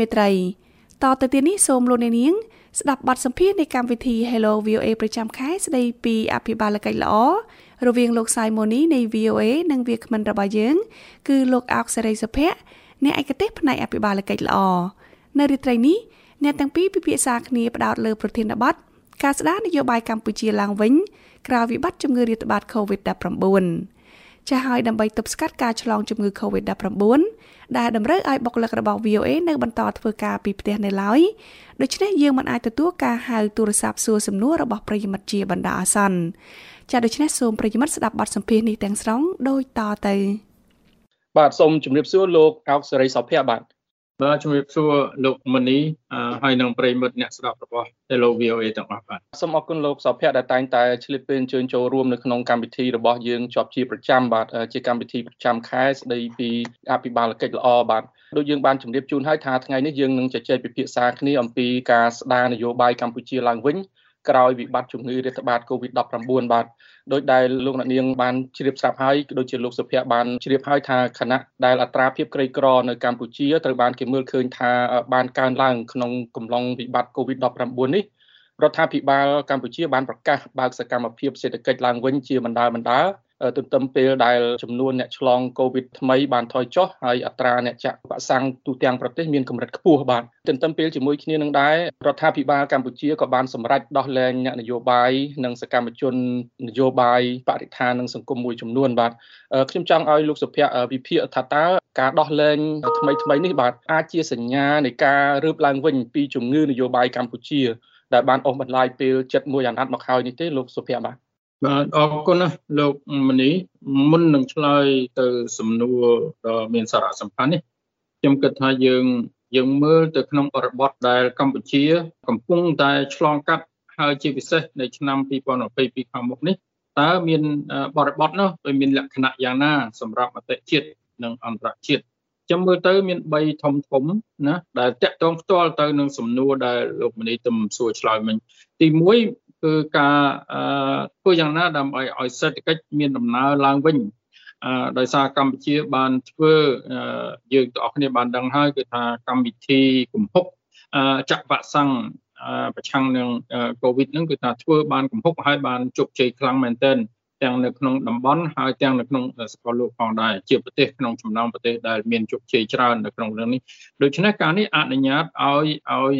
ទីមេត្រីតទៅទៀតនេះសូមលោកអ្នកនាង ស្ដាប់បទសម្ភាសន៍នៃកម្មវិធី Hello VOA ប្រចាំខែស្ដីពីអភិបាលកិច្ចល្អរវាងលោក Simoni នៃ VOA និងវាគ្មិនរបស់យើង គឺលោកអោកសេរីសុភ័ក្រអ្នកឯកទេសផ្នែកអភិបាលកិច្ចល្អនៅរាត្រីនេះអ្នកទាំងពីរពិភាក្សាគ្នាផ្ដោតលើប្រធានបទការស្ដារនយោបាយកម្ពុជាឡើងវិញក្រោយវិបត្តិជំងឺរាតត្បាត COVID-19 ចាស់ហើយដើម្បីទប់ស្កាត់ការឆ្លងជំងឺ COVID-19 ដែលតម្រូវឲ្យបុគ្គលិករបស់ VOA នៅបន្តធ្វើការពីផ្ទះនៅឡើយដូច្នេះយើងមិនអាចទទួលការហៅទូរស័ព្ទសួរសំណួររបស់ប្រិយមិត្តជាបណ្ដោះអាសន្នចាដូច្នេះសូមប្រិយមិត្តស្ដាប់បទសម្ភាសន៍នេះទាំងស្រុងដូចតទៅបាទសូមជម្រាបសួរលោកអោកសេរីសុភ័ក្របាទ បាទជំរាបសួរលោកមនីហើយនិងប្រិមិត្តអ្នកស្ដាប់របស់ Hello VOA ទាំងអស់បាទសូមអរគុណលោកសុភ័ក្រដែលតែងតែឆ្លៀតពេលអញ្ជើញចូលរួមនៅក្នុងកម្មវិធីរបស់យើងជាប់ជាប្រចាំបាទជាកម្មវិធីប្រចាំខែស្ដីពីអភិបាលកិច្ចល្អបាទដូចយើងបានជម្រាបជូនហើយថាថ្ងៃនេះយើងនឹងជជែកពិភាក្សាគ្នាអំពីការស្ដារនយោបាយកម្ពុជាឡើងវិញ ក្រោយវិបត្តិជំងឺរាតត្បាត COVID-19 បាទដោយដែលលោកអ្នកនាងបានជ្រាបស្រាប់ហើយដូចជាលោកសុភ័ក្របានជ្រាបហើយថាគណៈដែលអត្រាភាពក្រីក្រនៅកម្ពុជាត្រូវបានគេមើលឃើញថាបានកើនឡើងក្នុងកំឡុងវិបត្តិ COVID-19 នេះរដ្ឋាភិបាលកម្ពុជាបានប្រកាសបើកសកម្មភាពសេដ្ឋកិច្ចឡើងវិញជាបណ្ដាបណ្ដា ទន្ទឹមពេលដែលចំនួនអ្នកឆ្លងកូវីដថ្មីបានថយចុះហើយអត្រាអ្នកចាក់វ៉ាក់សាំងទូទាំងប្រទេសមានកម្រិតខ្ពស់បាទទន្ទឹមពេលជាមួយគ្នានឹងដែររដ្ឋាភិបាលកម្ពុជាក៏បានសម្រេចដោះលែងអ្នកនយោបាយនិងសកម្មជននយោបាយបរិស្ថាននិងសង្គមមួយចំនួនបាទខ្ញុំចង់ឲ្យលោកសុភ័ក្រវិភាគថាតើការដោះលែងថ្មីថ្មីនេះបាទអាចជាសញ្ញានៃការរើបឡើងវិញពីជំងឺនយោបាយកម្ពុជាដែលបានអូសបន្លាយពេល71អាណត្តិមកហើយនេះទេលោកសុភ័ក្របាទ បាទអរគុណណាលោកមនីមុននឹងឆ្លើយទៅសំណួរដ៏មានសារៈសំខាន់នេះខ្ញុំគិតថាយើងយើងមើលទៅក្នុងបរិបទដែលកម្ពុជា កំពុងតែឆ្លងកាត់ហើយជាពិសេសនៅឆ្នាំ2022ខាងមុខនេះតើមានបរិបទនោះវាមានលក្ខណៈយ៉ាងណា សម្រាប់អតិជាតិនិងអន្តរជាតិចាំមើលទៅមាន3ធំធំណាដែលតាក់ទងផ្ទាល់ទៅនឹងសំណួរដែលលោកមនីទំសួរឆ្លើយមិញទី1 គឺការធ្វើយ៉ាងណាដើម្បីឲ្យសេដ្ឋកិច្ចមានដំណើរឡើងវិញដោយសារកម្ពុជាបានធ្វើយើងទាំងអស់គ្នាបានដឹងហើយគឺថាកម្មវិធីគំហុកចាក់វ៉ាក់សាំងប្រឆាំងនឹងកូវីដហ្នឹងគឺថាធ្វើបានគំហុកហើយបានជោគជ័យខ្លាំងមែនទែនទាំងនៅក្នុងតំបន់ហើយទាំងនៅក្នុងសកលលោកផងដែរជាប្រទេសក្នុងចំណោមប្រទេសដែលមានជោគជ័យច្រើននៅក្នុងរឿងនេះដូច្នេះការនេះអនុញ្ញាតឲ្យឲ្យ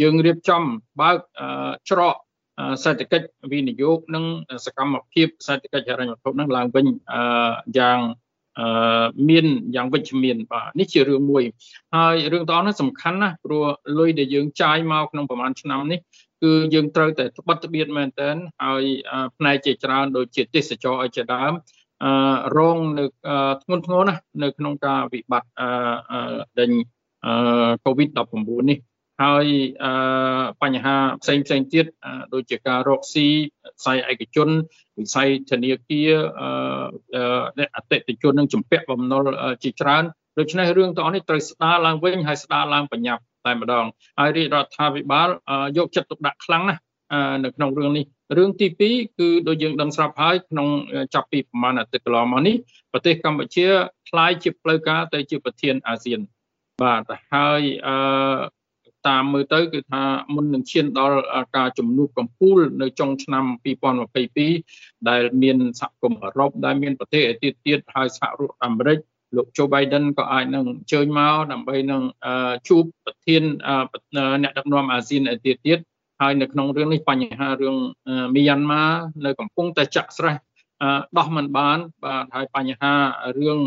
យើងរៀបចំបើកច្រក សេដ្ឋកិច្ចវិនិយោគនិងសកម្មភាពសេដ្ឋកិច្ចហិរញ្ញវត្ថុនឹងឡើងវិញយ៉ាងមានយ៉ាងវិជ្ជមានបាទនេះជារឿងមួយហើយរឿងតនេះសំខាន់ណាស់ព្រោះលុយដែលយើងចាយមកក្នុងប្រហែលឆ្នាំនេះគឺយើងត្រូវតែត្បិតត្បៀតមែនតើហើយផ្នែកជាច្រើនដូចជាទេសចរឲ្យជាដើមរងនៅធ្ងន់ធ្ងរណាស់នៅក្នុងការវិបត្តិដេញ COVID-19 នេះ ហើយបញ្ហាផ្សេងផ្សេងទៀតដូចជាការរកស៊ីវិស័យឯកជនវិស័យធនាគារអតិថិជននឹងជំពាក់បំណុលជាច្រើនដូច្នេះរឿងទាំងនេះត្រូវស្ដារឡើងវិញហើយស្ដារឡើងបញ្ញាប់តែម្ដងហើយរាជរដ្ឋាភិបាលយកចិត្តទុកដាក់ខ្លាំងណាស់នៅក្នុងរឿងនេះរឿងទី2គឺដូចយើងដឹងស្រាប់ហើយក្នុងចាប់ពីប្រហែលអាទិត្យកន្លងមកនេះប្រទេសកម្ពុជាคล้ายជាផ្លូវការទៅជាប្រធានអាស៊ានបាទហើយអឺ តាមមើលទៅគឺថាមុននឹងឈានដល់ការជំនួបកម្ពុជានៅចុងឆ្នាំ2022ដែលមានសហគមន៍អឺរ៉ុបដែលមានប្រទេសទៀតទៀតហើយសហរដ្ឋអាមេរិកលោក Joe Biden ក៏អាចនឹងអញ្ជើញមកដើម្បីនឹងជួបប្រធានអ្នកដឹកនាំអាស៊ានទៀតទៀតហើយនៅក្នុងរឿងនេះបញ្ហារឿងមីយ៉ាន់ម៉ានៅកំពុងតែចាក់ស្រេះដោះមិនបានបាទហើយបញ្ហារឿង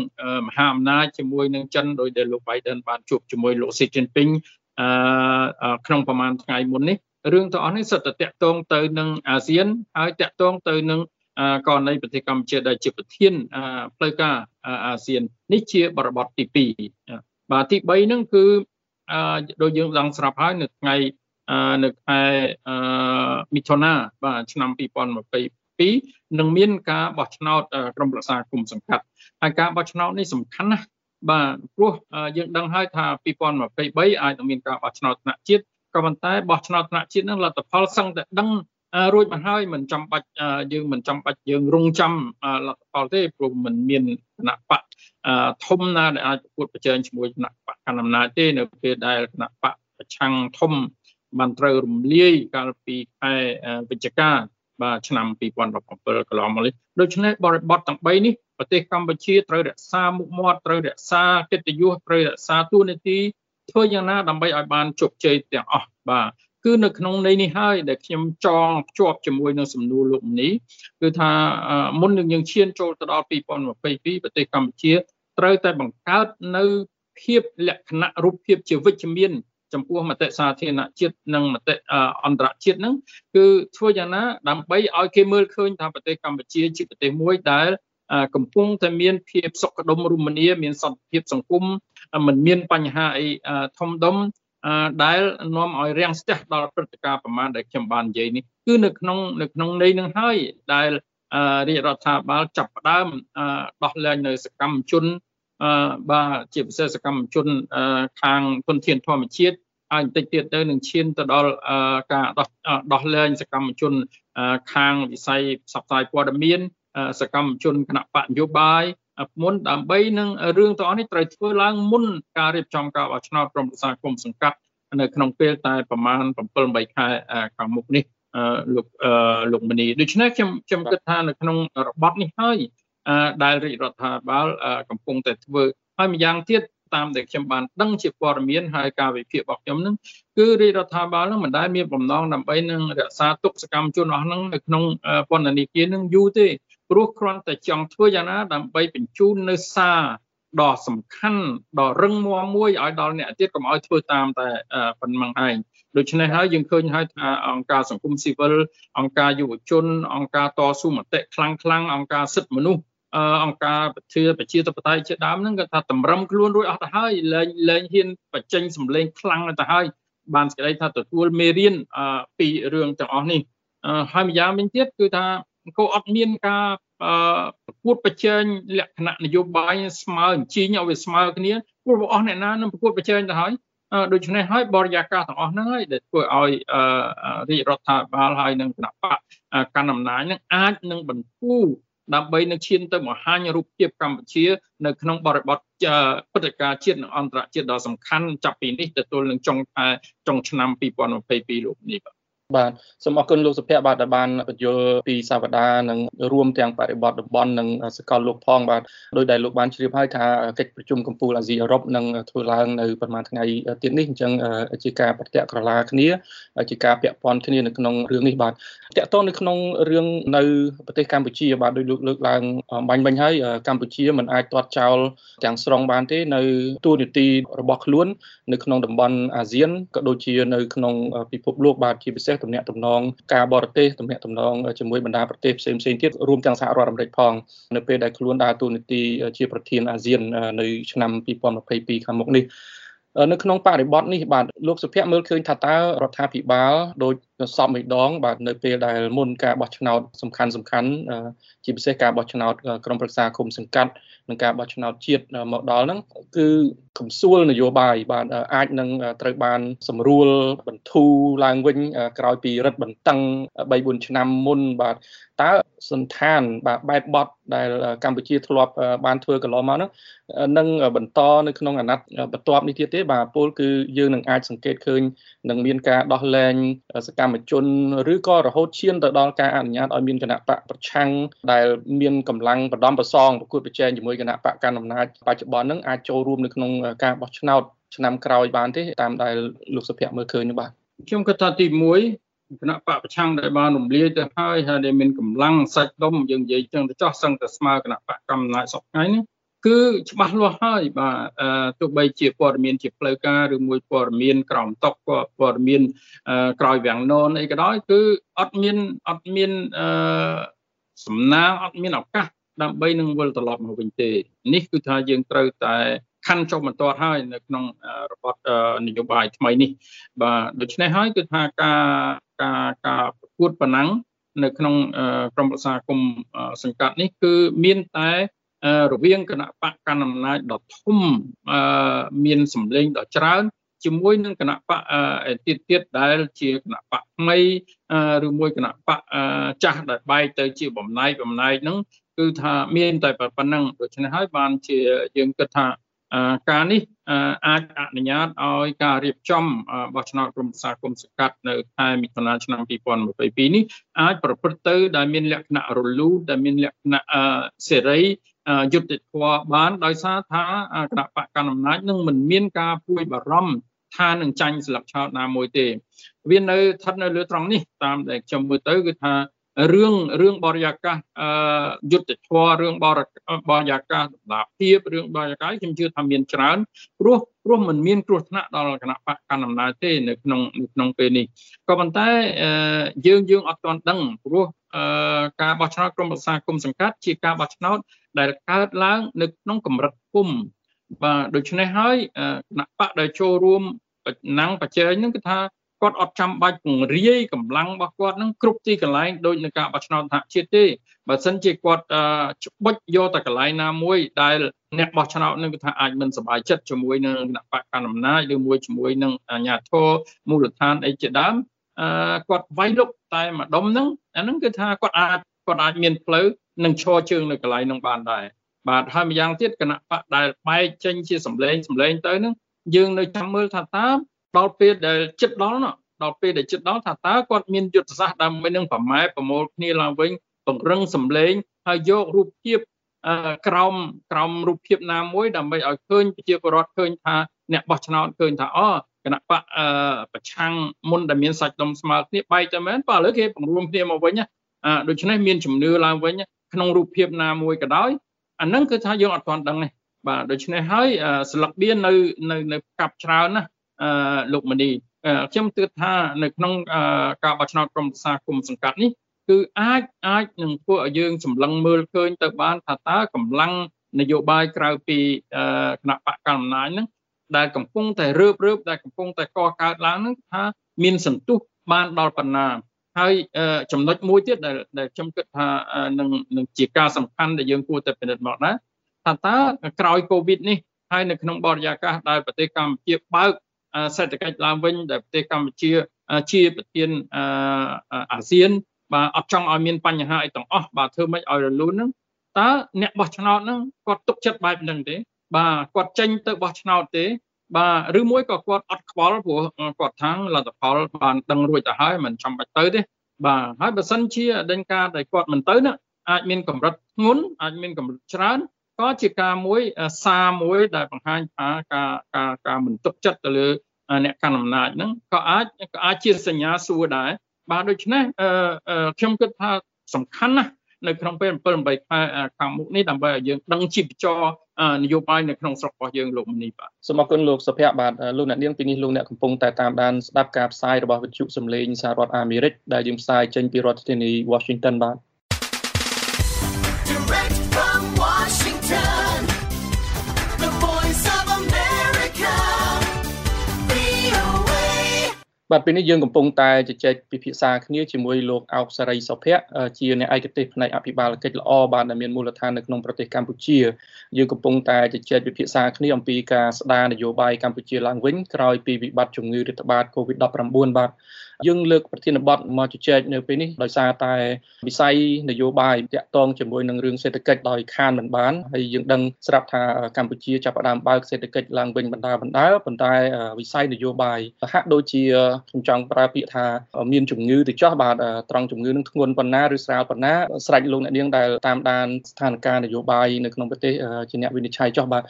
មហាអំណាចជាមួយនឹងចិនដោយដែលលោក Biden បានជួបជាមួយលោក Xi Jinping ក្នុងប្រហែលថ្ងៃមុននេះរឿងទាំងអស់នេះសិតតែតកតងទៅនឹងអាស៊ានហើយតកតងទៅនឹងករណីប្រទេសកម្ពុជាដែលជាប្រធានផ្លូវការអាស៊ាននេះជាបរិបទទី2បាទទី3ហ្នឹងគឺដូចយើងដឹងស្រាប់ហើយនៅថ្ងៃនៅខែមិថុនាបាទឆ្នាំ2022នឹងមានការបោះឆ្នោតក្រុមប្រឹក្សាគុំសង្កាត់ហើយការបោះឆ្នោតនេះសំខាន់ណាស់ បាទព្រោះយើងដឹងហើយថា2023អាចនឹងមានការបោះឆ្នោតថ្នាក់ជាតិក៏ប៉ុន្តែបោះឆ្នោតថ្នាក់ជាតិនឹងលទ្ធផលសឹងតែដឹងរួចមកហើយមិនចាំបាច់យើងមិនចាំបាច់យើងរងចាំលទ្ធផលទេព្រោះมันមានគណៈបកធំណាដែលអាចប្រកួតប្រជែងជាមួយគណៈបកកណ្ដាលអំណាចទេនៅពេលដែលគណៈបកប្រឆាំងធំបានត្រូវរំលាយកាលពីខែវិច្ឆិកាបាទឆ្នាំ2017កន្លងមកនេះដូច្នេះបរិបទទាំង3នេះ ប្រទេសកម្ពុជាត្រូវរក្សាមុខមាត់ត្រូវរក្សាកិត្តិយសត្រូវរក្សាទួនាទីធ្វើយ៉ាងណាដើម្បីឲ្យបានជោគជ័យទាំងអស់បាទគឺនៅក្នុងន័យនេះហើយដែលខ្ញុំចងភ្ជាប់ជាមួយនឹងសំណួរលោកនេះគឺថាមុននឹងយើងឈានចូលទៅដល់2022ប្រទេសកម្ពុជាត្រូវតែបង្កើតនៅភាពលក្ខណៈរូបភាពជាវិជ្ជមានចំពោះមតិសាធារណជាតិនិងមតិអន្តរជាតិហ្នឹងគឺធ្វើយ៉ាងណាដើម្បីឲ្យគេមើលឃើញថាប្រទេសកម្ពុជាជាប្រទេសមួយដែល កំពុងតែមានភាពសុខដុមរមនាមានសន្តិភាពសង្គមមិនមានបញ្ហាអីធំដុំដែលនាំឲ្យរាំងស្ទះដល់ព្រឹត្តិការណ៍ប្រមាណដែលខ្ញុំបាននិយាយនេះគឺនៅក្នុងនៅក្នុងន័យនឹងហើយដែលរាជរដ្ឋាភិបាលចាប់ផ្ដើមដោះលែងនៅសកម្មជនបាទជាពិសេសសកម្មជនខាងទុនធានធម្មជាតិហើយបន្តិចទៀតទៅនឹងឈានទៅដល់ការដោះដោះលែងសកម្មជនខាងវិស័យផ្សព្វផ្សាយព័ត៌មាន សកម្មជនគណៈបកនយោបាយមុនដើម្បីនឹងរឿងទាំងអស់នេះត្រូវធ្វើឡើងមុនការរៀបចំការបោះឆ្នោតក្រុមប្រឹក្សាគុំសង្កាត់នៅក្នុងពេលតែប្រមាណ7 8ខែខាងមុខនេះលោកលោកមនីដូច្នេះខ្ញុំខ្ញុំគិតថានៅក្នុងរបបនេះហើយដែលរាជរដ្ឋាភិបាលកំពុងតែធ្វើហើយម្យ៉ាងទៀតតាមដែលខ្ញុំបានដឹងជាព័ត៌មានហើយការវិភាគរបស់ខ្ញុំនឹងគឺរាជរដ្ឋាភិបាលនឹងមិនដែលមានបំណងដើម្បីនឹងរក្សាទុកសកម្មជនអស់នឹងនៅក្នុងពន្ធនាគារនឹងយូរទេ ព្រោះគ្រាន់តែចង់ធ្វើយ៉ាងណាដើម្បីបញ្ជូននៅសារដ៏សំខាន់ដ៏រឹងមាំមួយឲ្យដល់អ្នកទៀតកុំឲ្យធ្វើតាមតែប៉ុណ្្នឹងឯងដូច្នេះហើយយើងឃើញហើយថាអង្គការសង្គមស៊ីវិលអង្គការយុវជនអង្គការតស៊ូមតិខ្លាំងខ្លាំងអង្គការសិទ្ធិមនុស្សអង្គការប្រជាប្រជាធិបតេយ្យជាដើមហ្នឹងគាត់ថាតម្រឹមខ្លួនរួចអស់ទៅហើយលែងលែងហ៊ានបញ្ចេញសម្លេងខ្លាំងទៅហើយបានសេចក្តីថាទទួលមេរៀនពីរឿងទាំងអស់នេះហើយម្យ៉ាងវិញទៀតគឺថា គោអត់មានការប្រកួតប្រជែងលក្ខណៈនយោបាយស្មើអញ្ជើញឲ្យវាស្មើគ្នាព្រោះអស់អ្នកណានឹងប្រកួតប្រជែងទៅហើយដូច្នេះហើយបរិយាកាសទាំងអស់ហ្នឹងហើយដែលធ្វើឲ្យរាជរដ្ឋាភិបាលហើយនិងគណៈបកកាន់អំណាចហ្នឹងអាចនឹងបន្ធូរដើម្បីនឹងឈានទៅមហាញរូបភាពកម្ពុជា នៅក្នុងបរិបទព្រឹត្តិការណ៍ជាតិនិងអន្តរជាតិដ៏សំខាន់ចាប់ពីនេះទៅទល់នឹងចុងខែចុងឆ្នាំ2022លោកនេះបាទ បាទសូមអរគុណលោកសុភ័ក្របាទដែលបានបញ្យល់ពីសាវតានិងរួមទាំងបរិបទតំបន់និងសកលលោកផងបាទដោយដែលលោកបានជ្រាបហើយថាកិច្ចប្រជុំកំពូលអាស៊ីអឺរ៉ុបនឹងធ្វើឡើងនៅប្រហែលថ្ងៃទៀតនេះអញ្ចឹងជាការប្រតិក្រឡាគ្នាជាការពាក់ព័ន្ធគ្នានៅក្នុងរឿងនេះបាទតកតនៅក្នុងរឿងនៅប្រទេសកម្ពុជាបាទដោយលោកលើកឡើងបាញ់មិញហើយកម្ពុជាមិនអាចទាត់ចោលទាំងស្រុងបានទេនៅទូនីតិរបស់ខ្លួននៅក្នុងតំបន់អាស៊ានក៏ដូចជានៅក្នុងពិភពលោកបាទជាពិសេសទំនាក់ទំនងការបរទេសទំនាក់ទំនងជាមួយបណ្ដាប្រទេសផ្សេងផ្សេងទៀតរួមទាំងសហរដ្ឋអាមេរិកផងនៅពេលដែលខ្លួនដើរតួនាទីជាប្រធានអាស៊ាននៅឆ្នាំ2022ខាងមុខនេះនៅក្នុងបរិបទនេះបាទលោកសុភ័ក្រមើលឃើញថាតើរដ្ឋាភិបាលដោយសពមួយដងបាទនៅពេលដែលមុនការបោះឆ្នោតសំខាន់សំខាន់ជាពិសេសការបោះឆ្នោតក្រុមប្រឹក្សាគុំសង្កាត់នឹងការបោះឆ្នោតជាតិមកដល់ហ្នឹងគឺកំសួលនយោបាយបាទអាចនឹងត្រូវបានសម្រួលបន្ធូរឡើងវិញក្រោយពីរដ្ឋបន្តឹង3 4ឆ្នាំមុនបាទតើសន្តានបាទបែបបត់ដែលកម្ពុជាធ្លាប់បានធ្វើកន្លងមកហ្នឹងនឹងបន្តនៅក្នុងអាណត្តិបន្ទាប់នេះទៀតទេបាទពលគឺយើងនឹងអាចសង្កេតឃើញនឹងមានការដោះលែងសកម្មជនឬក៏រហូតឈានទៅដល់ការអនុញ្ញាតឲ្យមានគណៈបកប្រឆាំងដែលមានកម្លាំងបដំប្រសងប្រគួតប្រជែងជាមួយគណៈបកកណ្ដាលអំណាចបច្ចុប្បន្នហ្នឹងអាចចូលរួមនៅក្នុងការបោះឆ្នោតឆ្នាំក្រោយបានទេតាមដែលលោកសុភ័ក្រមើលឃើញនោះបាទខ្ញុំគិតថាទី1គណៈបកប្រឆាំងដែលបានរំលាយទៅហើយហើយដែលមានកម្លាំងសាច់ដុំយើងនិយាយចឹងទៅចោះសឹងតែស្មើគណៈបកកម្មាសពថ្ងៃនេះ គឺច្បាស់លាស់ហើយបាទទោះបីជាព័ត៌មានជាផ្លូវការឬមួយព័ត៌មានក្រោមតុកព័ត៌មានក្រោយវាំងននអីក៏ដោយគឺអត់មានអត់មានសំណាងអត់មានឱកាសដើម្បីនឹងវិលត្រឡប់មកវិញទេនេះគឺថាយើងត្រូវតែខណ្ឌចុះបន្ទាត់ហើយនៅក្នុងរបបនយោបាយថ្មីនេះបាទដូច្នេះហើយគឺថាការការការប្រកួតប៉ុណ្ណឹងនៅក្នុងក្រមប្រសាគមសង្កាត់នេះគឺមានតែ រវាងគណៈបកកណ្ដាលអំណាចដ៏ធំមានសម្លេងដ៏ច្រើនជាមួយនឹងគណៈបកទៀតទៀតដែលជាគណៈបកថ្មីឬមួយគណៈបកចាស់ដែលបែកទៅជាបំណែកបំណែកហ្នឹងគឺថាមានតែប៉ុណ្ណឹងដូច្នេះហើយបានជាយើងគិតថាការនេះអាចអនុញ្ញាតឲ្យការរៀបចំបោះឆ្នោតក្រុមប្រឹក្សាគុំសង្កាត់នៅខែមិថុនាឆ្នាំ2022នេះអាចប្រព្រឹត្តទៅ ដែលមានលក្ខណៈរលូនដែលមានលក្ខណៈសេរី យុត្តិធម៌បានដោយសារថាគណៈបកកណ្ដាលអំណាចនឹងមិនមានការពួយបារម្ភថានឹងចាញ់ស្លឹកឆោតណាមួយទេវានៅស្ថិតនៅលើត្រង់នេះតាមដែលខ្ញុំមើលទៅគឺថារឿងរឿងបរិយាកាសអឺយុទ្ធធររឿងបរិបរិយាកាសដំណាភាពរឿងបរិយាកាសខ្ញុំជឿថាមានច្រើនព្រោះព្រោះมันមានគ្រោះថ្នាក់ដល់គណៈបកកណ្ដាលអំណាចទេនៅក្នុងនៅក្នុងពេលនេះក៏ប៉ុន្តែយើងយើងអត់ទាន់ដឹងព្រោះការបោះឆ្នោតក្រុមប្រឹក្សាគុំសង្កាត់ជាការបោះឆ្នោត ដែលកើតឡើងនៅក្នុងកម្រិតគុំបាទដូច្នេះហើយគណៈបកដែលចូលរួមណាំងបច្ចេកហ្នឹងគឺថាគាត់អត់ចាំបាច់ពង្រាយកម្លាំងរបស់គាត់នឹងគ្រប់ទីកន្លែងដូចនៅការបោះឆ្នោតសហជាតិទេបើសិនជាគាត់ច្បុចយកតែកន្លែងណាមួយដែលអ្នកបោះឆ្នោតនឹងគឺថាអាចមិនសប្បាយចិត្តជាមួយនឹងគណៈបកកណ្ដាលអំណាចឬមួយជាមួយនឹងអាជ្ញាធរមូលដ្ឋានអីជាដើមអឺគាត់វាយលុកតែម្ដុំហ្នឹងអាហ្នឹងគឺថាគាត់អាចគាត់អាចមានផ្លូវ នឹងឈរជើងនៅកន្លែងហ្នឹងបានដែរបាទហើយម្យ៉ាងទៀតគណៈបកដែលបែកចេញជាសម្លេងសម្លេងទៅហ្នឹងយើងនៅចាំមើលថាតើដល់ពេលដែលចិត្តដល់នោះដល់ពេលដែលចិត្តដល់ថាតើគាត់មានយុទ្ធសាស្ត្រដើម្បីនឹងប្រម៉ែប្រមូលគ្នាឡើងវិញពង្រឹងសម្លេងហើយយករូបភាពក្រោមក្រោមរូបភាពណាមួយដើម្បីឲ្យឃើញប្រជាពលរដ្ឋឃើញថាអ្នកបោះឆ្នោតឃើញថាអូគណៈបកប្រឆាំងមុនដែលមានសាច់ដុំស្មើគ្នាបែកទៅមែនបើឥឡូវគេបង្រួមគ្នាមកវិញដូច្នេះមានជំនឿឡើងវិញ ក្នុងរូបភាពណាមួយក៏ដោយអាហ្នឹងគឺថាយើងអត់ទាន់ដឹងទេបាទដូច្នេះហើយស្លឹកបៀននៅនៅនៅកាប់ច្រើនណាលោកមនីខ្ញុំគិតថានៅក្នុងការបោះឆ្នោតក្រុមប្រឹក្សាគុំសង្កាត់នេះគឺអាចអាចនឹងធ្វើឲ្យយើងសម្លឹងមើលឃើញទៅបានថាតើកម្លាំងនយោបាយក្រៅពីគណៈបកកណ្ដាលអំណាចហ្នឹងដែលកំពុងតែរើបរើបដែលកំពុងតែកកើតឡើងហ្នឹងថាមានសន្ទុះបានដល់ប៉ុណ្ណា ហើយចំណុចមួយទៀតដែលដែលខ្ញុំគិតថានឹងនឹងជាការសំខាន់ដែលយើងគួរតែពិនិត្យមកដែរថាតើក្រោយកូវីដនេះហើយនៅក្នុងបរិយាកាសដែលប្រទេសកម្ពុជាបើកសេដ្ឋកិច្ចឡើងវិញដែលប្រទេសកម្ពុជាជាប្រធានអាស៊ាន បាទអត់ចង់ឲ្យមានបញ្ហាអីទាំងអស់បាទធ្វើម៉េចឲ្យរលូនហ្នឹងតើអ្នកបោះឆ្នោតហ្នឹងគាត់ទុកចិត្តបែបហ្នឹងទេបាទគាត់ចេញទៅបោះឆ្នោតទេ បាទឬមួយក៏គាត់អត់ខ្វល់ព្រោះគាត់ថាលទ្ធផលបានដឹងរួចទៅហើយមិនចាំបាច់ទៅទេបាទហើយបើសិនជាដេញការដែលគាត់មិនទៅណាអាចមានកម្រិតធ្ងន់អាចមានកម្រិតច្រើនក៏ជាការមួយសារមួយដែលបង្ហាញថាការការការមិនទុកចិត្តទៅលើអ្នកកាន់អំណាចហ្នឹងក៏អាចក៏អាចជាសញ្ញាសួរដែរបាទដូច្នេះខ្ញុំគិតថាសំខាន់ណាស់ នៅក្នុងពេល7 8ខែខាងមុខនេះដើម្បីឲ្យយើងដឹងជីវចរនយោបាយនៅក្នុងស្រុករបស់យើងលោកមនីបាទសូមអរគុណលោកសុភ័ក្របាទលោកអ្នកនាងពីនេះលោកអ្នកកំពុងតែតាមដានស្ដាប់ការផ្សាយរបស់វិទ្យុសំឡេងសហរដ្ឋអាមេរិកដែលយើងផ្សាយចេញពីរដ្ឋធានី Washington បាទ បាទពេលនេះយើងកំពុងតែជជែកពិភាក្សាគ្នាជាមួយលោកអោកសារីសុភ័ក្រជាអ្នកឯកទេសផ្នែកអភិបាលកិច្ចល្អបាទដែលមានមូលដ្ឋាននៅក្នុងប្រទេសកម្ពុជាយើងកំពុងតែជជែកពិភាក្សាគ្នាអំពីការស្ដារនយោបាយកម្ពុជាឡើងវិញក្រោយពីវិបត្តិជំងឺរាតត្បាត COVID-19 បាទ យើងលើកប្រធានបទមកជជែកនៅពេលនេះដោយសារតែវិស័យនយោបាយតាក់ទងជាមួយនឹងរឿងសេដ្ឋកិច្ចដោយខានមិនបានហើយយើងដឹងស្រាប់ថាកម្ពុជាចាប់ផ្ដើមបើកសេដ្ឋកិច្ចឡើងវិញបណ្ដាបណ្ដាប៉ុន្តែវិស័យនយោបាយហាក់ដូចជាខ្ញុំចង់ប្រើពាក្យថាមានជំងឺទៅចោះបាទត្រង់ជំងឺនឹងធ្ងន់ប៉ុណ្ណាឬស្រាលប៉ុណ្ណាស្រេចលោកអ្នកនាងដែលតាមដានស្ថានភាពនយោបាយនៅក្នុងប្រទេសជាអ្នកវិនិច្ឆ័យចោះបាទ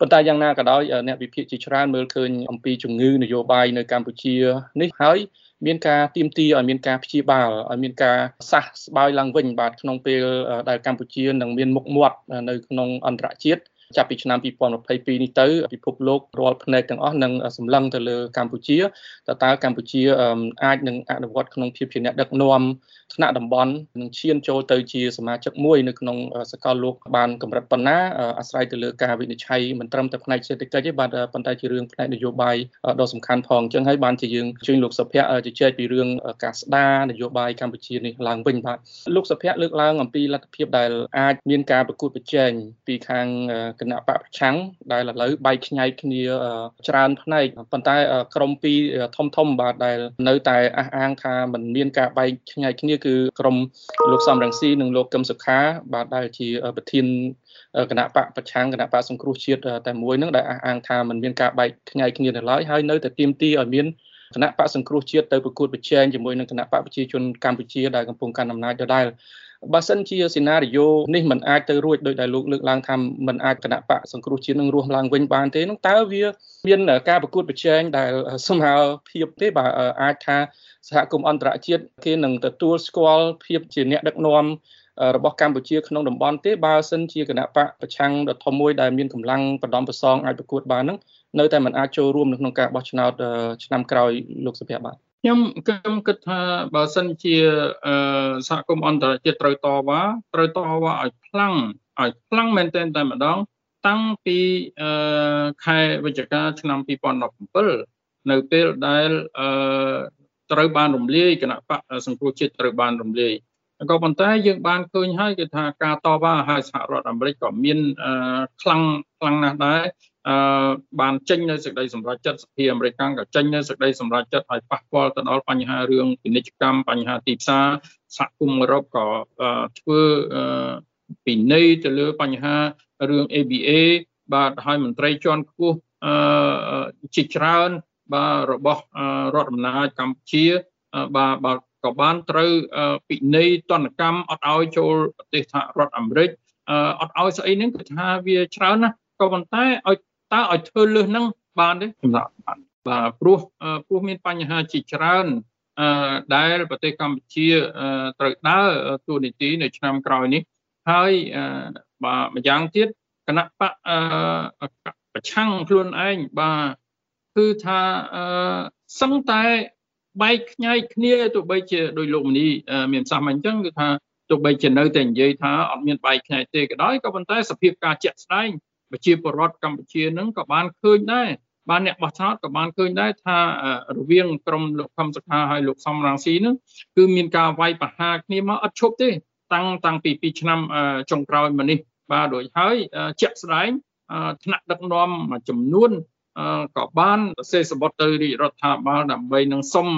ប៉ុន្តែយ៉ាងណាក៏ដោយអ្នកវិភាគជាច្រើនមើលឃើញអំពីជំងឺនយោបាយនៅកម្ពុជានេះហើយ មានការទៀមទីឲ្យមានការព្យាបាលឲ្យមានការសះស្បើយឡើងវិញបាទក្នុងពេលដែលកម្ពុជានឹងមានមុខមាត់នៅក្នុងអន្តរជាតិ ចាប់ពីឆ្នាំ2022នេះទៅពិភពលោករាល់ផ្នែកទាំងអស់នឹងសម្លឹងទៅលើកម្ពុជាតើតើកម្ពុជាអាចនឹងអនុវត្តក្នុងភាពជាអ្នកដឹកនាំថ្នាក់តំបន់នឹងឈានចូលទៅជាសមាជិកមួយនៅក្នុងសកលលោកបានកម្រិតប៉ុណ្ណាអាស្រ័យទៅលើការវិនិច្ឆ័យមិនត្រឹមតែផ្នែកសេដ្ឋកិច្ចទេបាទប៉ុន្តែជារឿងផ្នែកនយោបាយដ៏សំខាន់ផងអញ្ចឹងហើយបានជាយើងជួយលោកសុភ័ក្រជជែកពីរឿងការស្ដារនយោបាយកម្ពុជានេះឡើងវិញបាទលោកសុភ័ក្រលើកឡើងអំពីលទ្ធភាពដែលអាចមានការប្រកួតប្រជែងពីខាងគណៈបពប្រឆាំងដែលឥឡូវបែកខ្ញែកគ្នាច្រើនផ្នែកប៉ុន្តែក្រមពីរធំធំបាទដែលនៅតែអះអាងថាមិនមានការបែកខ្ញែកគ្នាគឺក្រមលោកសំរងស៊ីនិងលោកកឹមសុខា បាទដែលជាប្រធានគណៈបកប្រឆាំងគណៈបកសង្គ្រោះជាតិតែមួយនឹងដែលអះអាងថាមិនមានការបែកខ្ញែកគ្នានៅឡើយហើយនៅតែទាមទារឲ្យមានគណៈបកសង្គ្រោះជាតិទៅប្រកួតប្រជែងជាមួយនឹងគណៈបកប្រជាជនកម្ពុជាដែលកំពុងកាន់អំណាចដដែល បើសិនជាសេណារីយ៉ូនេះมันអាចទៅរួចដោយដែលលោកលើកឡើងថាมันអាចគណៈបកសង្គ្រោះជាតិនឹងរស់ឡើងវិញបានទេនោះតើវាមានការប្រកួតប្រជែងដែលស្មើភាពទេបើអាចថាសហគមន៍អន្តរជាតិគេនឹងទទួលស្គាល់ភាពជាអ្នកដឹកនាំរបស់កម្ពុជាក្នុងតំបន់ទេបើសិនជាគណៈបកប្រឆាំងដ៏ធំមួយដែលមានកម្លាំងបដំប្រសងអាចប្រកួតបានហ្នឹងនៅតែមិនអាចចូលរួមនៅក្នុងការបោះឆ្នោតឆ្នាំក្រោយលោកសុភ័ក្របាទ ខ្ញុំខ្ញុំគិតថាបើសិនជាសហគមន៍អន្តរជាតិត្រូវតវ៉ាត្រូវតវ៉ាឲ្យខ្លាំងឲ្យខ្លាំងមែនទែនតែម្ដង តាំងពីខែវិច្ឆិកាឆ្នាំ2017នៅពេលដែលត្រូវបានរំលាយគណៈបកសង្គ្រោះជាតិត្រូវបានរំលាយក៏ប៉ុន្តែយើងបានឃើញហើយគឺថាការតវ៉ាហើយសហរដ្ឋអាមេរិកក៏មានខ្លាំងខ្លាំងណាស់ដែរ អឺបានចេញនៅសេចក្តីសម្រេចចិត្តសភាអាមេរិកក៏ចេញនៅសេចក្តីសម្រេចចិត្តឲ្យប៉ះពាល់ទៅដល់បញ្ហារឿងពាណិជ្ជកម្មបញ្ហាទីផ្សារសហគមន៍អឺរ៉ុបក៏ធ្វើពិន័យទៅលើបញ្ហារឿង ABA បាទហើយមន្ត្រីជាន់ខ្ពស់អឺជាច្រើនបាទរបស់រដ្ឋអំណាចកម្ពុជាបាទបាទក៏បានត្រូវពិន័យតនកម្មអត់ឲ្យចូលប្រទេសសហរដ្ឋអាមេរិកអត់ឲ្យស្អីហ្នឹងគឺថាវាច្រើនណាស់ក៏ប៉ុន្តែឲ្យ តើឲ្យធ្វើលើសហ្នឹងបានទេសម្រាប់បានបាទព្រោះព្រោះមានបញ្ហាជាច្រើនអឺដែលប្រទេសកម្ពុជាត្រូវដើរទូនីតិនៅឆ្នាំក្រោយនេះហើយបាទម្យ៉ាងទៀតគណៈបកប្រឆាំងខ្លួនឯងបាទគឺថាអឺសឹងតែបែកខ្ញែកគ្នាទោះបីជាដោយលោកមនីមានសាសអញ្ចឹងគឺថាទោះបីជានៅតែនិយាយថាអត់មានបែកខ្ញែកទេក៏ដោយក៏ប៉ុន្តែសភាពការជាក់ស្ដែង ប្រជាពលរដ្ឋកម្ពុជានឹងក៏បានឃើញដែរបានអ្នកបោះឆ្នោតក៏បានឃើញដែរថារវាងក្រមលោកខំសុខាហើយលោកសំរងស៊ីនឹងគឺមានការវាយប្រហារគ្នាមកអត់ឈប់ទេ តាំងតាំងពី2ឆ្នាំចុងក្រោយមកនេះបាទដូចហើយជាក់ស្ដែងថ្នាក់ដឹកនាំមួយចំនួនក៏បានសេសបុតទៅរាជរដ្ឋាភិបាលដើម្បីនឹងសុំ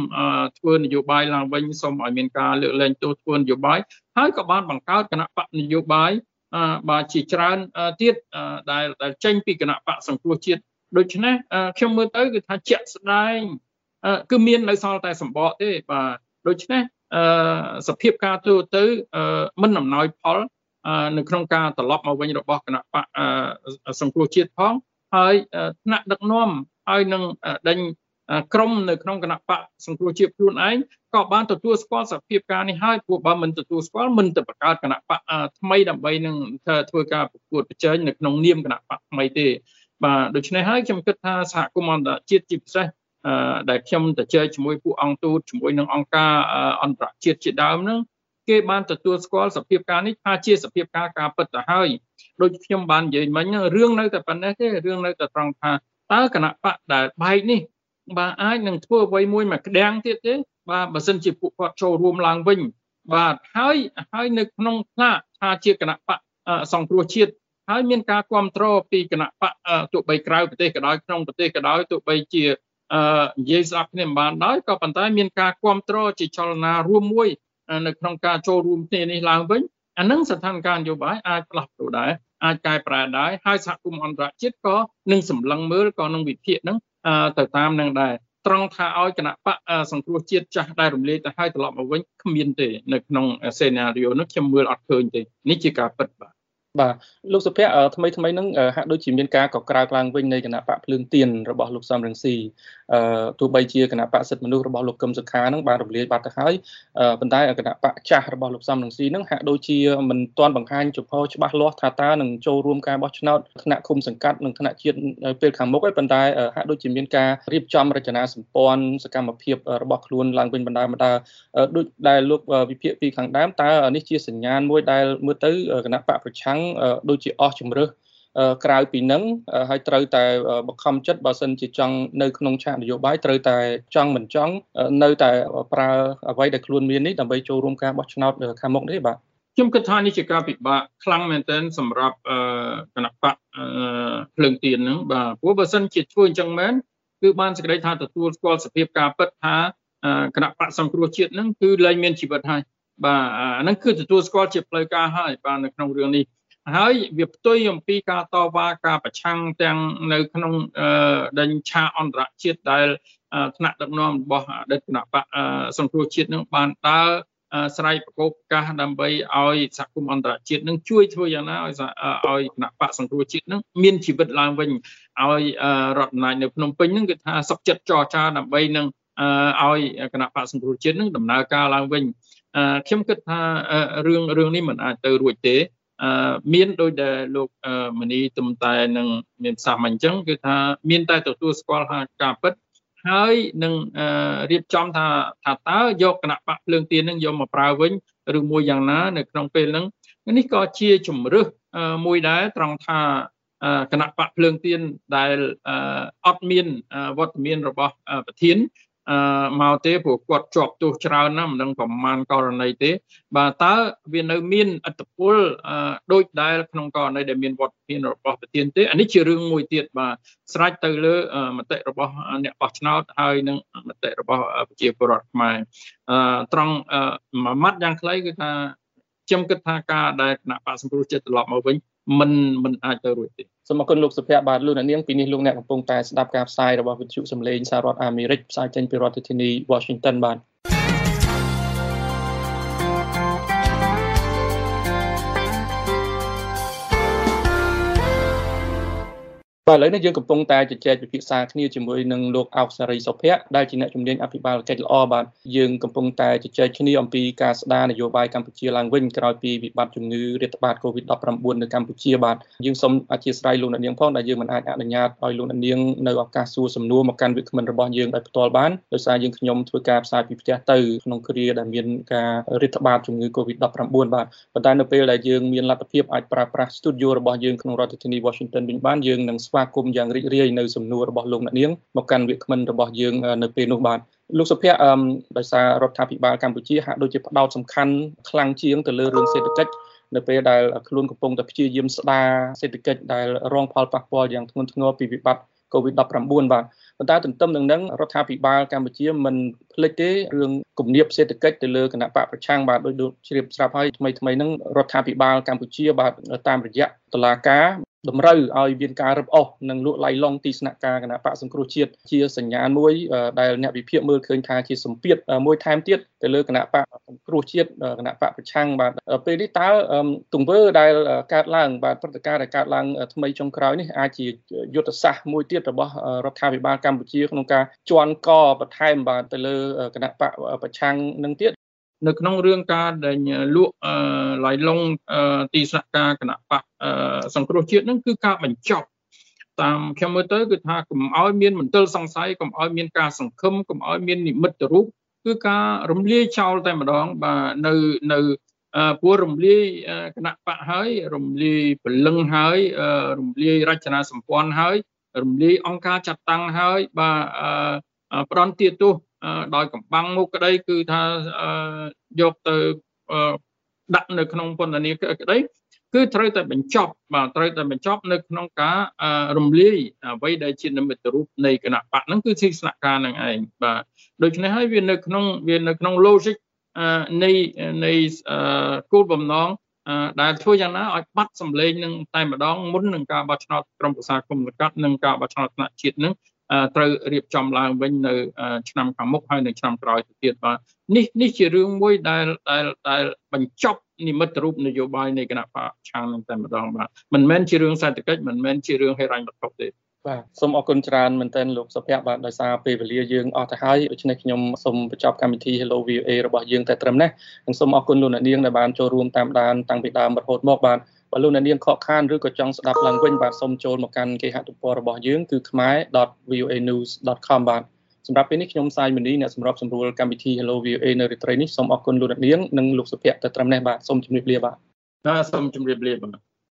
ធ្វើនយោបាយឡើងវិញសុំឲ្យមានការលើកលែងទោសធ្វើនយោបាយហើយក៏បានបង្កើតគណៈបកនយោបាយ បាទជាច្រើនទៀតដែលដែលចេញពីគណៈបកសង្គ្រោះជាតិដូច្នេះខ្ញុំមើលទៅគឺថាជាក់ស្ដែងគឺមាននៅសល់តែសម្បកទេបាទដូច្នេះសភាពការទូទៅមិនអំណោយផលនៅក្នុងការត្រឡប់មកវិញរបស់គណៈបកសង្គ្រោះជាតិផងហើយថ្នាក់ដឹកនាំហើយនឹងដេញ ក្រុមនៅក្នុងគណៈបកសង្គ្រោះជាតិខ្លួនឯងក៏បានទទួលស្គាល់សភាពការនេះហើយព្រោះបើមិនទទួលស្គាល់មិនទៅបង្កើតគណៈបកថ្មីដើម្បីនឹងធ្វើការប្រកួតប្រជែងនៅក្នុងនាមគណៈបកថ្មីទេបាទដូច្នេះហើយខ្ញុំគិតថាសហគមន៍អន្តរជាតិជាពិសេសដែលខ្ញុំទៅជែកជាមួយពួកអង្គទូតជាមួយនឹងអង្គការអន្តរជាតិជាដើមហ្នឹងគេបានទទួលស្គាល់សភាពការនេះថាជាសភាពការការពិតទៅហើយដូចខ្ញុំបាននិយាយមិញរឿងនៅតែប៉ុណ្ណេះទេរឿងនៅតែត្រង់ថាតើគណៈបកដែលបែកនេះ បាទអាចនឹងធ្វើអ្វីមួយមកក្តាំងទៀតទេបាទបើសិនជាពួកគាត់ចូលរួមឡើងវិញបាទហើយហើយនៅក្នុងផ្លាកថាជាគណៈបកសង្គ្រោះជាតិហើយមានការគ្រប់គ្រងពីគណៈបកទោះបីក្រៅប្រទេសក៏ដោយក្នុងប្រទេសក៏ដោយទោះបីជាអឺនិយាយស្ដាប់គ្នាមិនបានដោយក៏ប៉ុន្តែមានការគ្រប់គ្រងជាចលនារួមមួយនៅក្នុងការចូលរួមគ្នានេះឡើងវិញអានឹងស្ថានភាពនយោបាយអាចផ្លាស់ប្ដូរដែរអាចកែប្រែដែរហើយសហគមន៍អន្តរជាតិក៏នឹងសម្លឹងមើលក៏នឹងវិភាគនឹង ទៅតាមនឹងដែរត្រង់ថាឲ្យគណៈបកសង្គ្រោះជាតិចាស់ដែលរំលាយទៅហើយត្រឡប់មកវិញគ្មានទេនៅក្នុងសេណារីយ៉ូនោះខ្ញុំមើលអត់ឃើញទេនេះជាការពិតបាទ បាទលោកសុភ័ក្រថ្មីថ្មីហ្នឹងហាក់ដូចជាមានការកក្រើកឡើងវិញនៃគណៈបកភ្លើងទៀនរបស់លោកសំរងស៊ីអឺទោះបីជាគណៈបកសិទ្ធិមនុស្សរបស់លោកកឹមសុខាហ្នឹងបានរំលាយបាត់ទៅហើយប៉ុន្តែគណៈបកចាស់របស់លោកសំរងស៊ីហ្នឹងហាក់ដូចជាមិនទាន់បង្ហាញចំហច្បាស់លាស់ថាតើនឹងចូលរួមការបោះឆ្នោតថ្នាក់ឃុំសង្កាត់និងថ្នាក់ជាតិពេលខាងមុខហើយប៉ុន្តែហាក់ដូចជាមានការរៀបចំរចនាសម្ព័ន្ធសកម្មភាពរបស់ខ្លួនឡើងវិញបណ្ដាបណ្ដាដូចដែលលោកវិភាគពីខាងដើមតើនេះជាសញ្ញាណមួយដែលមើលទៅគណៈបកប្រឆាំងដូចជាអស់ជំរើសក្រៅពីនឹងហើយត្រូវតែបង្ខំចិត្តបើសិនជាចង់នៅក្នុងឆាកនយោបាយត្រូវតែចង់មិនចង់នៅតែប្រើអ្វីដែលខ្លួនមាននេះដើម្បីចូលរួមការបោះឆ្នោតខាងមុខនេះបាទខ្ញុំគិតថានេះជាការពិបាកខ្លាំងមែនទែនសម្រាប់គណៈបកភ្លើងទៀនហ្នឹងបាទព្រោះបើសិនជាធ្វើអញ្ចឹងមែនគឺបានសេចក្តីថាទទួលស្គាល់សភាពការពិតថាគណៈបកសង្គ្រោះជាតិហ្នឹងគឺលែងមានជីវិតហើយបាទអាហ្នឹងគឺទទួលស្គាល់ជាផ្លូវការហើយបាទនៅក្នុងរឿងនេះ ហើយវាផ្ទុយអំពីការតវ៉ាការប្រឆាំងទាំងនៅក្នុងដេញឆាអន្តរជាតិដែលថ្នាក់ដឹកនាំរបស់អតីតគណៈបកសង្គ្រោះជាតិនឹងបានដើរស្រ័យប្រកបកាសដើម្បីឲ្យសហគមន៍អន្តរជាតិនឹងជួយធ្វើយ៉ាងណាឲ្យឲ្យគណៈបកសង្គ្រោះជាតិនឹងមានជីវិតឡើងវិញឲ្យរដ្ឋអំណាចនៅភ្នំពេញនឹងគឺថាសុខចិត្តចរចាដើម្បីនឹងឲ្យគណៈបកសង្គ្រោះជាតិនឹងដំណើរការឡើងវិញខ្ញុំគិតថារឿងរឿងនេះមិនអាចទៅរួចទេ មានដោយដែលលោកមនីទំតែនឹងមានប្រសាសន៍មកអញ្ចឹងគឺថាមានតែទទួលស្គាល់ថាការពិតហើយនឹងរៀបចំថាថាតើយកគណៈបកភ្លើងទៀននឹងយកមកប្រើវិញឬមួយយ៉ាងណានៅក្នុងពេលហ្នឹងនេះក៏ជាជំរឹះមួយដែរត្រង់ថាគណៈបកភ្លើងទៀនដែលអត់មានវត្តមានរបស់ប្រធាន អឺមកទេព្រោះគាត់ជាប់ទោសច្រើនណាស់មិនដឹងប្រមាណករណីទេ បាទតើវានៅមានអត្តពលដូចដែលក្នុងករណីដែលមានវត្តមានរបស់ប្រធានទេអានេះជារឿងមួយទៀតបាទស្រេចទៅលើមតិរបស់អ្នកបោះឆ្នោតហើយនឹងមតិរបស់ប្រជាពលរដ្ឋខ្មែរអឺត្រង់មួយម៉ាត់យ៉ាងខ្លីគឺថាខ្ញុំគិតថាការដែលគណៈបកសង្គ្រោះជាតិត្រឡប់មកវិញ មិនមិនអាចទៅរួចទេសូមអរគុណលោកសុភ័ក្របាទលោកអ្នកនាងពីនេះលោកអ្នកកំពុងតែស្ដាប់ការផ្សាយរបស់វិទ្យុសំឡេងសហរដ្ឋអាមេរិកផ្សាយចេញពីរដ្ឋធានី Washington បាទ បាទឥឡូវនេះយើងកំពុងតែជជែកពិភាក្សាគ្នាជាមួយនឹងលោកអោកសារីសុភ័ក្រដែលជាអ្នកជំនាញអភិបាលកិច្ចល្អបាទយើងកំពុងតែជជែកគ្នាអំពីការស្ដារនយោបាយកម្ពុជាឡើងវិញក្រោយពីវិបត្តិជំងឺរាតត្បាត COVID-19 នៅកម្ពុជាបាទយើងសូមអធិស្ឋានលោកអ្នកនាងផងដែលយើងមិនអាចអនុញ្ញាតឲ្យលោកអ្នកនាងនៅឱកាសសួរសំណួរមកកាន់វិក្កាមរបស់យើងដោយផ្ទាល់បានដោយសារយើងខ្ញុំធ្វើការផ្សាយពីផ្ទះទៅក្នុងគ្រាដែលមានការរាតត្បាតជំងឺ COVID-19 បាទប៉ុន្តែនៅពេលដែលយើងមានលទ្ធភាពអាចប្រើប្រាស់ studio របស់យើងក្នុងរដ្ឋធានី Washington វិញបានយើងនឹងស្វាគមន៍យ៉ាងរីករាយនៅសំណួររបស់លោកអ្នកនាងមកកាន់វាគ្មិនរបស់យើងនៅពេលនោះបាទលោកសុភ័ក្រអឺដោយសាររដ្ឋាភិបាលកម្ពុជាហាក់ដូចជាផ្ដោតសំខាន់ខ្លាំងជាងទៅលើរឿងសេដ្ឋកិច្ចនៅពេលដែលខ្លួនកំពុងតែព្យាយាមស្ដារសេដ្ឋកិច្ចដែលរងផលប៉ះពាល់យ៉ាងធ្ងន់ធ្ងរពីវិបត្តិ COVID-19 បាទប៉ុន្តែទន្ទឹមនឹងនឹងរដ្ឋាភិបាលកម្ពុជាមិនភ្លេចទេរឿងគំនាបសេដ្ឋកិច្ចទៅលើគណៈបកប្រឆាំងបាទដោយជ្រាបស្រាប់ហើយថ្មីថ្មីហ្នឹងរដ្ឋាភិបាលកម្ពុជាបាទតាមរយៈតឡាការ តម្រូវឲ្យមានការរឹបអូសនិងលក់ឡៃឡុងទីស្នាក់ការគណៈបកសង្គ្រោះជាតិជាសញ្ញាណមួយដែលអ្នកវិភាគមើលឃើញថាជាសម្ពាធមួយថែមទៀតទៅលើគណៈបកសង្គ្រោះជាតិគណៈបកប្រឆាំងបាទពេលនេះតើទង្វើដែលកើតឡើងបាទព្រឹត្តិការណ៍ដែលកើតឡើងថ្មីចុងក្រោយនេះអាចជាយុទ្ធសាស្ត្រមួយទៀតរបស់រដ្ឋាភិបាលកម្ពុជាក្នុងការជន់កបន្ថែមបាទទៅលើគណៈបកប្រឆាំងនឹងទៀត នៅក្នុងរឿងការដែលលក់ឡៃឡុងទីស្នាក់ការគណៈបកសង្គ្រោះជាតិនឹងគឺការបញ្ចប់តាមខ្ញុំមើលទៅគឺថាកុំឲ្យមានមន្ទិលសង្ស័យកុំឲ្យមានការសង្ឃឹមកុំឲ្យមាននិមិត្តរូបគឺការរំលាយចោលតែម្ដងបាទនៅនៅពួររំលាយគណៈបកហើយរំលាយពលឹងហើយរំលាយរចនាសម្ព័ន្ធហើយរំលាយអង្គការចាត់តាំងហើយបាទផ្ដន់ទាទោស ដោយកំបាំងមុខក្តីគឺថាយកទៅដាក់នៅក្នុងពន្ធនាគារក្តីគឺត្រូវតែបញ្ចប់បាទត្រូវតែបញ្ចប់នៅក្នុងការរំលាយអ្វីដែលជានិមិត្តរូបនៃគណៈបកហ្នឹងគឺជាស្នាក់ការនឹងឯងបាទដូច្នេះហើយវានៅក្នុងវានៅក្នុង logic នៃនៃគោលបំណងដែលធ្វើយ៉ាងណាឲ្យបាត់សម្លេងនឹងតែម្ដងមុននឹងការបោះឆ្នោតក្រុមប្រឹក្សាគុំលកាត់និងការបោះឆ្នោតថ្នាក់ជាតិនឹង ត្រូវរៀបចំឡើងវិញនៅឆ្នាំខាងមុខហើយនៅឆ្នាំក្រោយទៅទៀតបាទនេះនេះជារឿងមួយដែលដែលដែលបញ្ចប់និមិត្តរូបនយោបាយនៃគណៈបកឆាងនឹងតែម្ដងបាទមិនមែនជារឿងសេដ្ឋកិច្ចមិនមែនជារឿងហិរញ្ញវត្ថុទេបាទសូមអរគុណច្រើនមែនទែនលោកសុភ័ក្របាទដោយសារពេលវេលាយើងអស់ទៅហើយដូច្នេះខ្ញុំសូមបញ្ចប់កម្មវិធី Hello VOA របស់យើងតែត្រឹមនេះនិងសូមអរគុណលោកអ្នកនាងដែលបានចូលរួមតាមដានតាំងពីដើមរហូតមកបាទ បើលោកអ្នកនាងខកខានឬក៏ចង់ស្ដាប់ឡើងវិញបាទសូមចូលមកកាន់គេហទំព័ររបស់យើងគឺ khmer.voanews.com បាទសម្រាប់ពេលនេះខ្ញុំសាយមនីអ្នកសម្របសម្រួលកម្មវិធី Hello VOA នៅរាត្រីនេះសូមអរគុណលោកអ្នកនាងនិងលោកសុភ័ក្រទៅត្រឹមនេះបាទសូមជម្រាបលាបាទបាទសូមជម្រាបលាបាទ